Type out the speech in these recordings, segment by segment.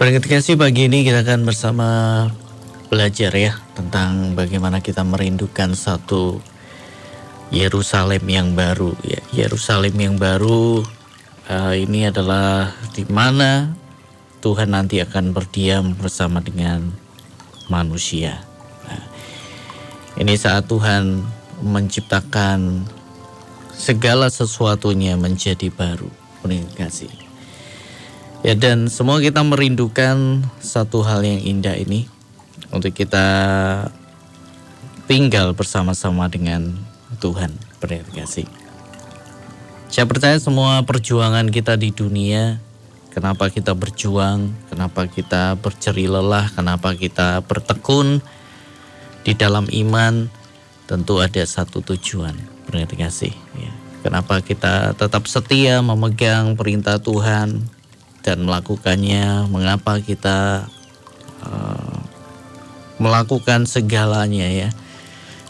Ketika sih pagi ini kita akan bersama belajar ya tentang bagaimana kita merindukan satu Yerusalem yang baru ya Yerusalem yang baru uh, ini adalah di mana Tuhan nanti akan berdiam bersama dengan manusia. Nah, ini saat Tuhan menciptakan segala sesuatunya menjadi baru. Terima kasih. Ya dan semua kita merindukan satu hal yang indah ini untuk kita tinggal bersama-sama dengan Tuhan. Terima kasih. Saya percaya semua perjuangan kita di dunia, kenapa kita berjuang, kenapa kita berceri lelah, kenapa kita bertekun di dalam iman, tentu ada satu tujuan. Terima kasih. Ya. Kenapa kita tetap setia memegang perintah Tuhan, dan melakukannya, mengapa kita uh, melakukan segalanya ya,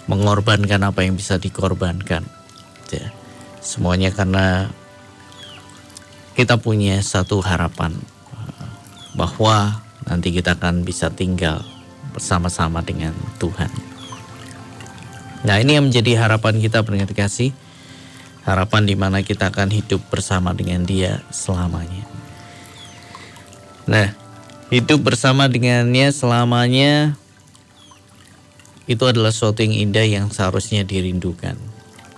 mengorbankan apa yang bisa dikorbankan. Ya. Semuanya karena kita punya satu harapan uh, bahwa nanti kita akan bisa tinggal bersama-sama dengan Tuhan. Nah ini yang menjadi harapan kita pendengar kasih, harapan di mana kita akan hidup bersama dengan Dia selamanya. Nah, hidup bersama dengannya selamanya itu adalah sesuatu yang indah yang seharusnya dirindukan.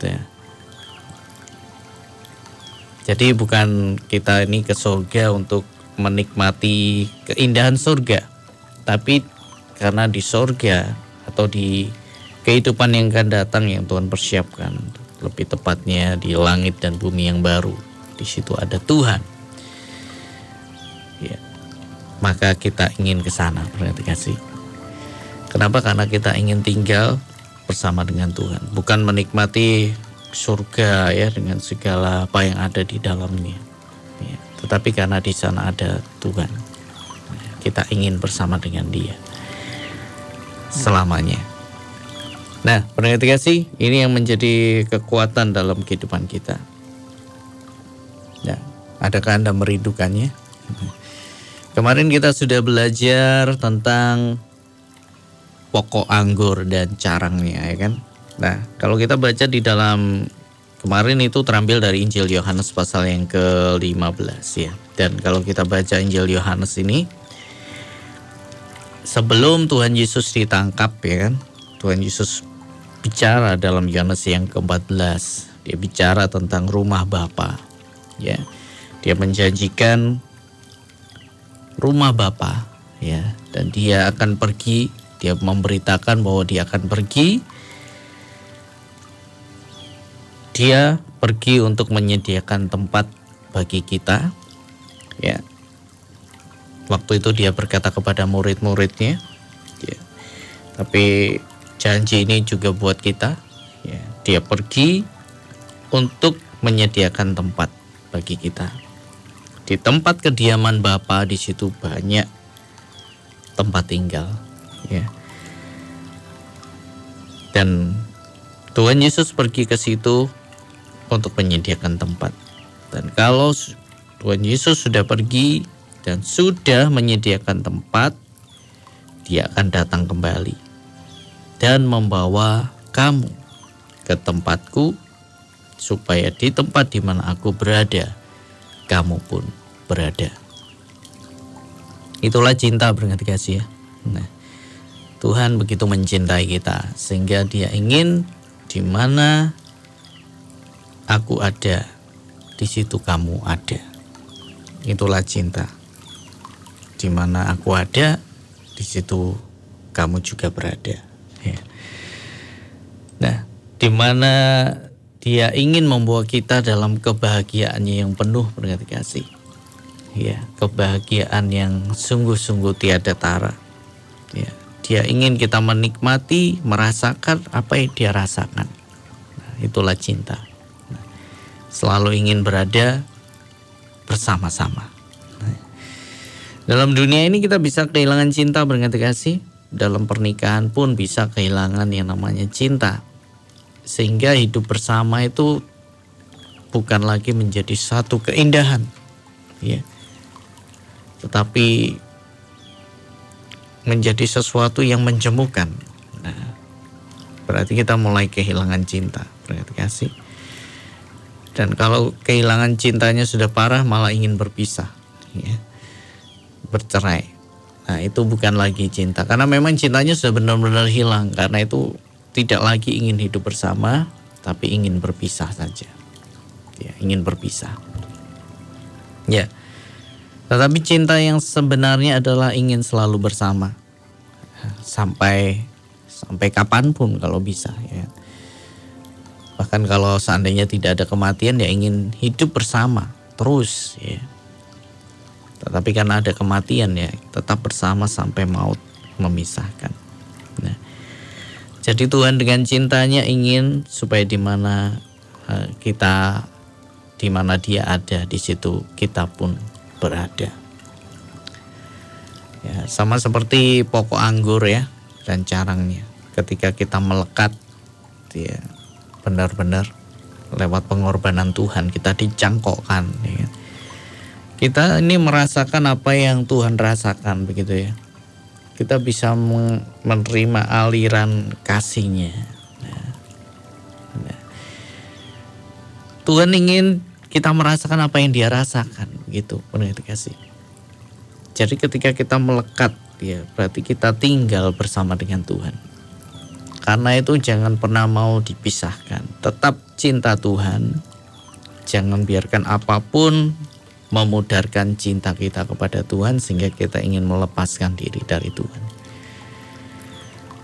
Ya. Jadi bukan kita ini ke surga untuk menikmati keindahan surga, tapi karena di surga atau di kehidupan yang akan datang yang Tuhan persiapkan, lebih tepatnya di langit dan bumi yang baru, di situ ada Tuhan. Ya maka kita ingin ke sana kasih. Kenapa? Karena kita ingin tinggal bersama dengan Tuhan, bukan menikmati surga ya dengan segala apa yang ada di dalamnya. Ya, tetapi karena di sana ada Tuhan, kita ingin bersama dengan Dia selamanya. Nah, berarti kasih ini yang menjadi kekuatan dalam kehidupan kita. Ya, adakah Anda merindukannya? Kemarin kita sudah belajar tentang pokok anggur dan carangnya ya kan. Nah, kalau kita baca di dalam kemarin itu terambil dari Injil Yohanes pasal yang ke-15 ya. Dan kalau kita baca Injil Yohanes ini sebelum Tuhan Yesus ditangkap ya kan. Tuhan Yesus bicara dalam Yohanes yang ke-14. Dia bicara tentang rumah Bapa. Ya. Dia menjanjikan rumah Bapa ya. Dan dia akan pergi dia memberitakan bahwa dia akan pergi. Dia pergi untuk menyediakan tempat bagi kita ya. Waktu itu dia berkata kepada murid-muridnya ya. Tapi janji ini juga buat kita ya. Dia pergi untuk menyediakan tempat bagi kita di tempat kediaman Bapa di situ banyak tempat tinggal, ya. Dan Tuhan Yesus pergi ke situ untuk menyediakan tempat. Dan kalau Tuhan Yesus sudah pergi dan sudah menyediakan tempat, dia akan datang kembali dan membawa kamu ke tempatku supaya di tempat di mana aku berada kamu pun berada. Itulah cinta berarti kasih ya. Nah, Tuhan begitu mencintai kita sehingga Dia ingin di mana aku ada, di situ kamu ada. Itulah cinta. Di mana aku ada, di situ kamu juga berada. Ya. Nah, di mana dia ingin membawa kita dalam kebahagiaannya yang penuh berkat kasih. Ya, kebahagiaan yang sungguh-sungguh tiada tara. Ya, dia ingin kita menikmati, merasakan apa yang dia rasakan. Nah, itulah cinta. Nah, selalu ingin berada bersama-sama. Nah, dalam dunia ini kita bisa kehilangan cinta berkat kasih. Dalam pernikahan pun bisa kehilangan yang namanya cinta sehingga hidup bersama itu bukan lagi menjadi satu keindahan ya tetapi menjadi sesuatu yang menjemukan. Nah, berarti kita mulai kehilangan cinta, berarti kasih. Dan kalau kehilangan cintanya sudah parah, malah ingin berpisah, ya. bercerai. Nah, itu bukan lagi cinta, karena memang cintanya sudah benar-benar hilang. Karena itu tidak lagi ingin hidup bersama, tapi ingin berpisah saja. Ya, ingin berpisah. Ya. Tetapi cinta yang sebenarnya adalah ingin selalu bersama sampai sampai kapan pun kalau bisa ya. Bahkan kalau seandainya tidak ada kematian ya ingin hidup bersama terus ya. Tetapi karena ada kematian ya tetap bersama sampai maut memisahkan. Nah, jadi Tuhan dengan cintanya ingin supaya di mana uh, kita di mana dia ada di situ kita pun berada. Ya, sama seperti pokok anggur ya dan carangnya. Ketika kita melekat ya benar-benar lewat pengorbanan Tuhan kita dicangkokkan ya. Kan. Kita ini merasakan apa yang Tuhan rasakan begitu ya. Kita bisa menerima aliran kasihnya. Nah, nah. Tuhan ingin kita merasakan apa yang dia rasakan gitu kasih. Jadi ketika kita melekat ya berarti kita tinggal bersama dengan Tuhan. Karena itu jangan pernah mau dipisahkan. Tetap cinta Tuhan jangan biarkan apa pun memudarkan cinta kita kepada Tuhan sehingga kita ingin melepaskan diri dari Tuhan.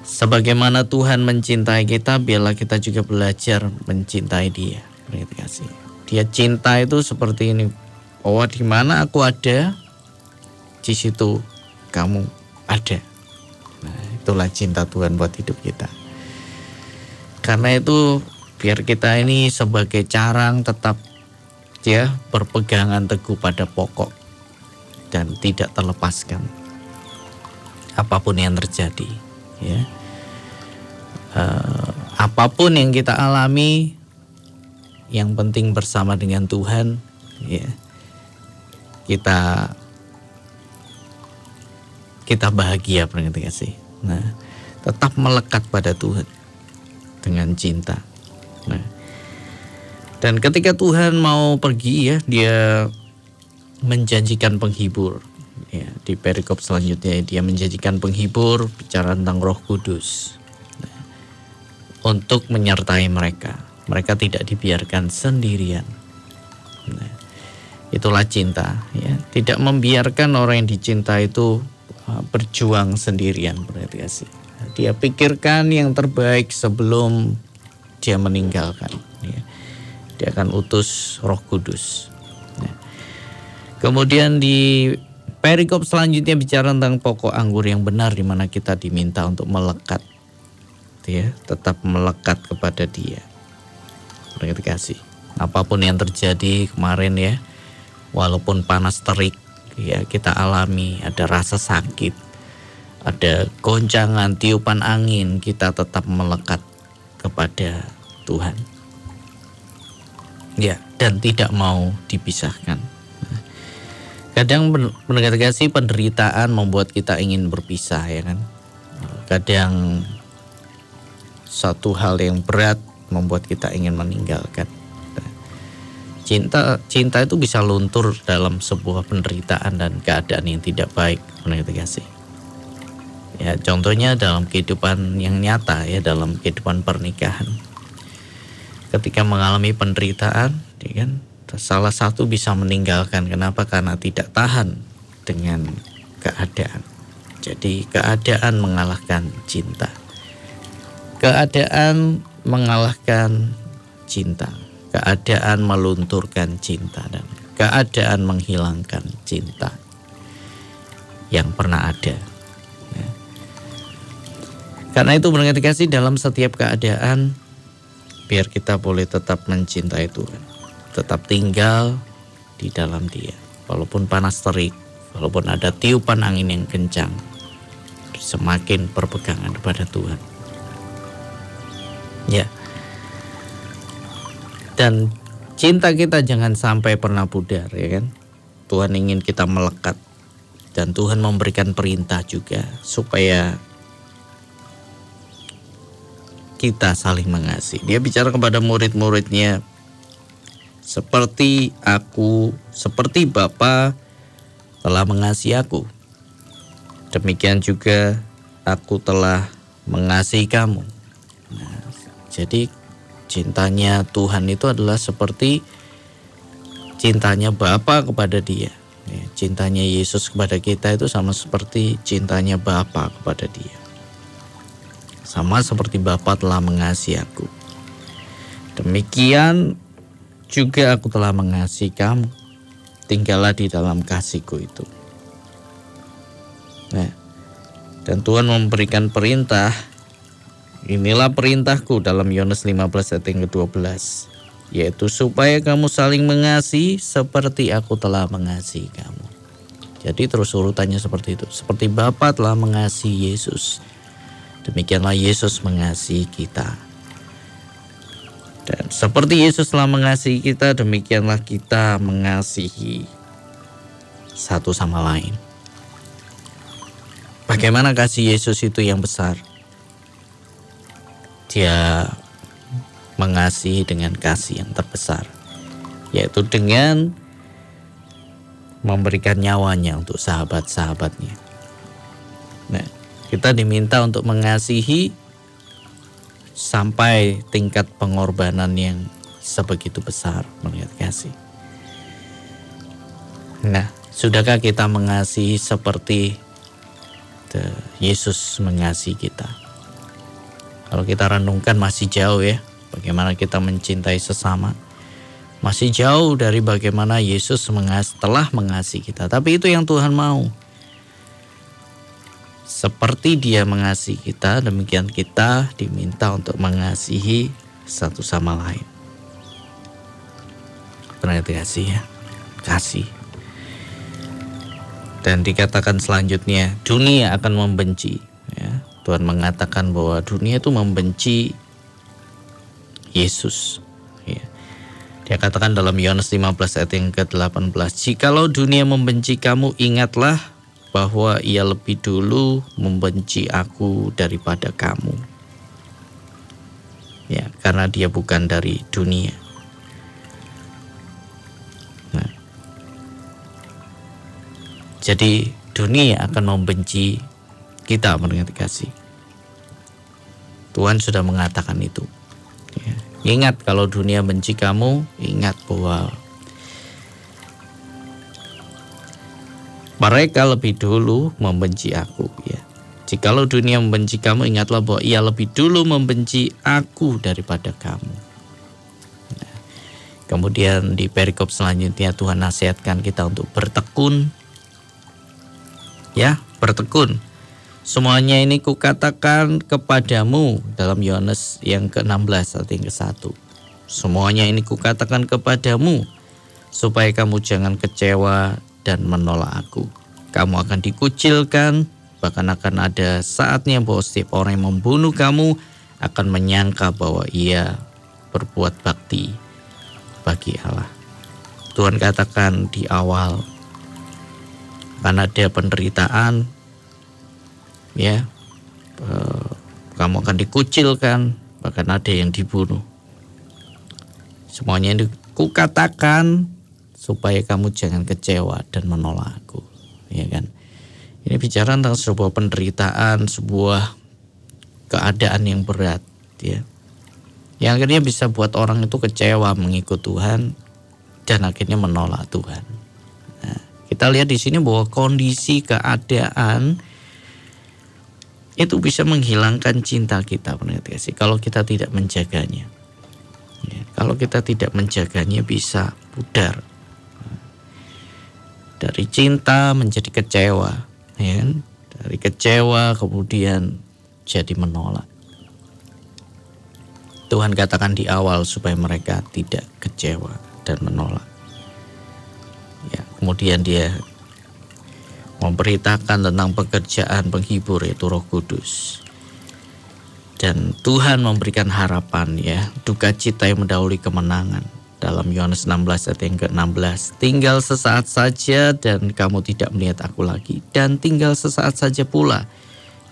Sebagaimana Tuhan mencintai kita biarlah kita juga belajar mencintai dia. Dia cinta itu seperti ini. Oh, di mana aku ada, di situ kamu ada. Nah, itulah cinta Tuhan buat hidup kita. Karena itu biar kita ini sebagai carang tetap ya berpegangan teguh pada pokok dan tidak terlepaskan apa pun yang terjadi ya uh, apa pun yang kita alami yang penting bersama dengan Tuhan ya kita kita bahagia pernah sih? Nah tetap melekat pada Tuhan dengan cinta. Nah dan ketika Tuhan mau pergi ya dia menjanjikan penghibur. Ya di perikop selanjutnya dia menjanjikan penghibur bicara tentang Roh Kudus nah, untuk menyertai mereka. Mereka tidak dibiarkan sendirian. Nah, itulah cinta, ya. Tidak membiarkan orang yang dicinta itu uh, berjuang sendirian berarti sih. Dia pikirkan yang terbaik sebelum dia meninggalkan. Ya. Dia akan utus Roh Kudus. Ya. Kemudian di perikop selanjutnya bicara tentang pokok anggur yang benar di mana kita diminta untuk melekat ya, tetap melekat kepada Dia berarti kasih apa pun yang terjadi kemarin ya walaupun panas terik ya kita alami. Ada rasa sakit ada goncangan tiupan angin kita tetap melekat kepada Tuhan. Ya dan tidak mau dipisahkan. Kadang mendengar kasih penderitaan membuat kita ingin berpisah ya kan? Kadang satu hal yang berat membuat kita ingin meninggalkan. Cinta cinta itu bisa luntur dalam sebuah penderitaan dan keadaan yang tidak baik, menurut. Ya, contohnya dalam kehidupan yang nyata ya dalam kehidupan pernikahan. Ketika mengalami penderitaan, ya kan, salah satu bisa meninggalkan. Kenapa? Karena tidak tahan dengan keadaan. Jadi keadaan mengalahkan cinta. Keadaan mengalahkan cinta, keadaan melunturkan cinta dan keadaan menghilangkan cinta yang pernah ada. Ya. Karena itu mendengar kasih dalam setiap keadaan biar kita boleh tetap mencintai Tuhan, tetap tinggal di dalam Dia, walaupun panas terik, walaupun ada tiupan angin yang kencang, semakin berpegangan kepada Tuhan. Ya. Dan cinta kita jangan sampai pernah pudar ya kan. Tuhan ingin kita melekat dan Tuhan memberikan perintah juga supaya kita saling mengasihi. Dia bicara kepada murid-muridnya seperti aku, seperti Bapa telah mengasihi aku. Demikian juga aku telah mengasihi kamu. Nah, jadi cintanya Tuhan itu adalah seperti cintanya Bapa kepada dia. Ya, cintanya Yesus kepada kita itu sama seperti cintanya Bapa kepada dia. Sama seperti Bapa telah mengasihi aku. Demikian juga aku telah mengasihi kamu. Tinggallah di dalam kasihku itu. Nah, dan Tuhan memberikan perintah. Inilah perintahku dalam Yohanes 15 ayat yang ke-12 yaitu supaya kamu saling mengasihi seperti aku telah mengasihi kamu. Jadi terus urutannya seperti itu. Seperti Bapa telah mengasihi Yesus, demikianlah Yesus mengasihi kita. Dan seperti Yesus telah mengasihi kita, demikianlah kita mengasihi satu sama lain. Bagaimana kasih Yesus itu yang besar? Dia mengasihi dengan kasih yang terbesar, yaitu dengan memberikan nyawanya untuk sahabat-sahabatnya. Nah, kita diminta untuk mengasihi sampai tingkat pengorbanan yang sebegitu besar melihat kasih. Nah, sudahkah kita mengasihi seperti Yesus mengasihi kita? Kalau kita renungkan masih jauh ya bagaimana kita mencintai sesama masih jauh dari bagaimana Yesus mengas telah mengasihi kita. Tapi itu yang Tuhan mau. Seperti dia mengasihi kita, demikian kita diminta untuk mengasihi satu sama lain. Pernah kasih ya? Kasih. Dan dikatakan selanjutnya, dunia akan membenci. Ya, Tuhan mengatakan bahwa dunia itu membenci Yesus. Ya. Dia katakan dalam Yohanes 15 ayat yang ke-18, Jikalau dunia membenci kamu, ingatlah bahwa ia lebih dulu membenci aku daripada kamu. Ya, karena dia bukan dari dunia. Nah. Jadi dunia akan membenci kita mendengar kasih. Tuhan sudah mengatakan itu. Ya. Ingat kalau dunia benci kamu, ingat bahwa mereka lebih dulu membenci aku ya. Jikalau dunia membenci kamu, ingatlah bahwa ia lebih dulu membenci aku daripada kamu. Nah, kemudian di perikop selanjutnya Tuhan nasihatkan kita untuk bertekun. Ya, bertekun Semuanya ini kukatakan kepadamu dalam Yohanes yang ke-16 ayat yang ke-1. Semuanya ini kukatakan kepadamu supaya kamu jangan kecewa dan menolak aku. Kamu akan dikucilkan, bahkan akan ada saatnya bahwa setiap orang yang membunuh kamu akan menyangka bahwa ia berbuat bakti bagi Allah. Tuhan katakan di awal, karena ada penderitaan, ya. Eh, kamu akan dikucilkan bahkan ada yang dibunuh. Semuanya ini kukatakan supaya kamu jangan kecewa dan menolak aku. Ya kan? Ini bicara tentang sebuah penderitaan sebuah keadaan yang berat ya. Yang akhirnya bisa buat orang itu kecewa mengikut Tuhan dan akhirnya menolak Tuhan. Nah, kita lihat di sini bahwa kondisi keadaan itu bisa menghilangkan cinta kita kasih kalau kita tidak menjaganya. Ya, kalau kita tidak menjaganya bisa pudar. Dari cinta menjadi kecewa ya kan? dari kecewa kemudian jadi menolak. Tuhan katakan di awal supaya mereka tidak kecewa dan menolak. Ya kemudian dia memberitakan tentang pekerjaan penghibur yaitu Roh Kudus. Dan Tuhan memberikan harapan ya, duka cita yang mendahului kemenangan. dalam Yohanes 16 ayat yang ke-16 tinggal sesaat saja dan kamu tidak melihat aku lagi dan tinggal sesaat saja pula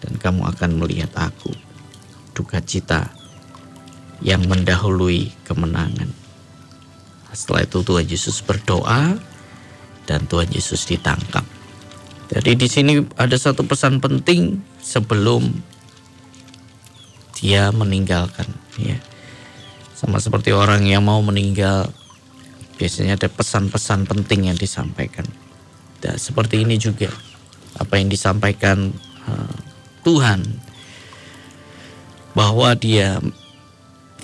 dan kamu akan melihat aku duka cita yang mendahului kemenangan setelah itu Tuhan Yesus berdoa dan Tuhan Yesus ditangkap jadi di sini ada satu pesan penting sebelum dia meninggalkan ya sama seperti orang yang mau meninggal, biasanya ada pesan-pesan penting yang disampaikan. Dan seperti ini juga apa yang disampaikan uh, Tuhan bahwa Dia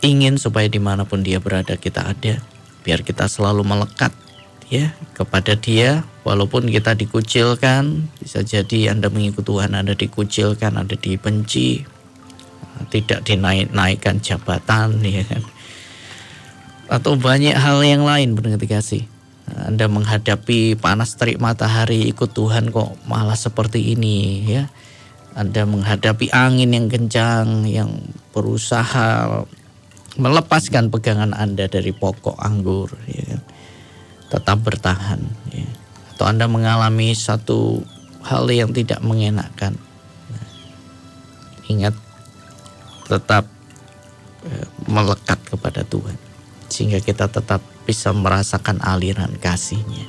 ingin supaya di mana pun Dia berada kita ada, biar kita selalu melekat ya kepada Dia, walaupun kita dikucilkan, bisa jadi Anda mengikut Tuhan Anda dikucilkan, Anda dibenci, tidak dinaik-naikkan jabatan ya kan atau banyak hal yang lain berarti kasih. Anda menghadapi panas terik matahari ikut Tuhan kok malah seperti ini ya. Anda menghadapi angin yang kencang yang berusaha melepaskan pegangan Anda dari pokok anggur ya. Tetap bertahan ya. Atau Anda mengalami satu hal yang tidak mengenakan. Nah, ingat tetap eh, melekat kepada Tuhan sehingga kita tetap bisa merasakan aliran kasihnya.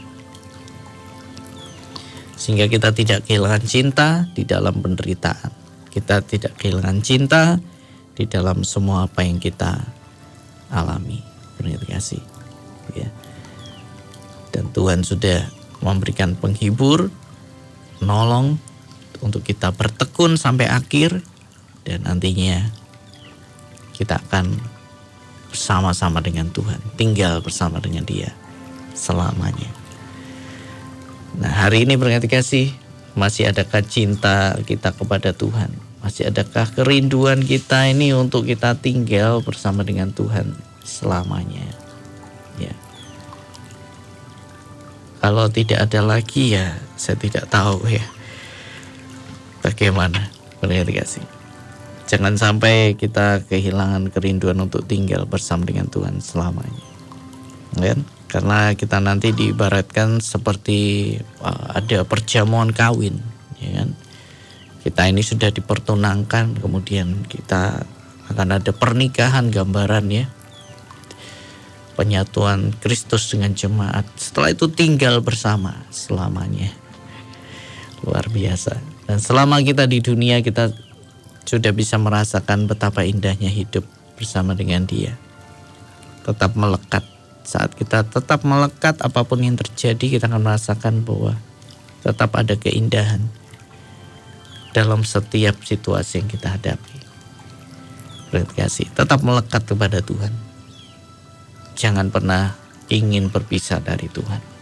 Sehingga kita tidak kehilangan cinta di dalam penderitaan. Kita tidak kehilangan cinta di dalam semua apa yang kita alami. Terima kasih. Dan Tuhan sudah memberikan penghibur, nolong untuk kita bertekun sampai akhir dan nantinya kita akan bersama-sama dengan Tuhan, tinggal bersama dengan Dia selamanya. Nah, hari ini berarti kasih masih adakah cinta kita kepada Tuhan? Masih adakah kerinduan kita ini untuk kita tinggal bersama dengan Tuhan selamanya? Kalau tidak ada lagi ya saya tidak tahu ya bagaimana kasih. Jangan sampai kita kehilangan kerinduan untuk tinggal bersama dengan Tuhan selamanya. Kan? Karena kita nanti diibaratkan seperti uh, ada perjamuan kawin, ya kan? Kita ini sudah dipertunangkan, kemudian kita akan ada pernikahan gambaran ya. Penyatuan Kristus dengan jemaat. Setelah itu tinggal bersama selamanya. Luar biasa. Dan selama kita di dunia kita sudah bisa merasakan betapa indahnya hidup bersama dengan Dia. Tetap melekat. Saat kita tetap melekat apa pun yang terjadi kita akan merasakan bahwa tetap ada keindahan dalam setiap situasi yang kita hadapi. kasih, tetap melekat kepada Tuhan. Jangan pernah ingin berpisah dari Tuhan.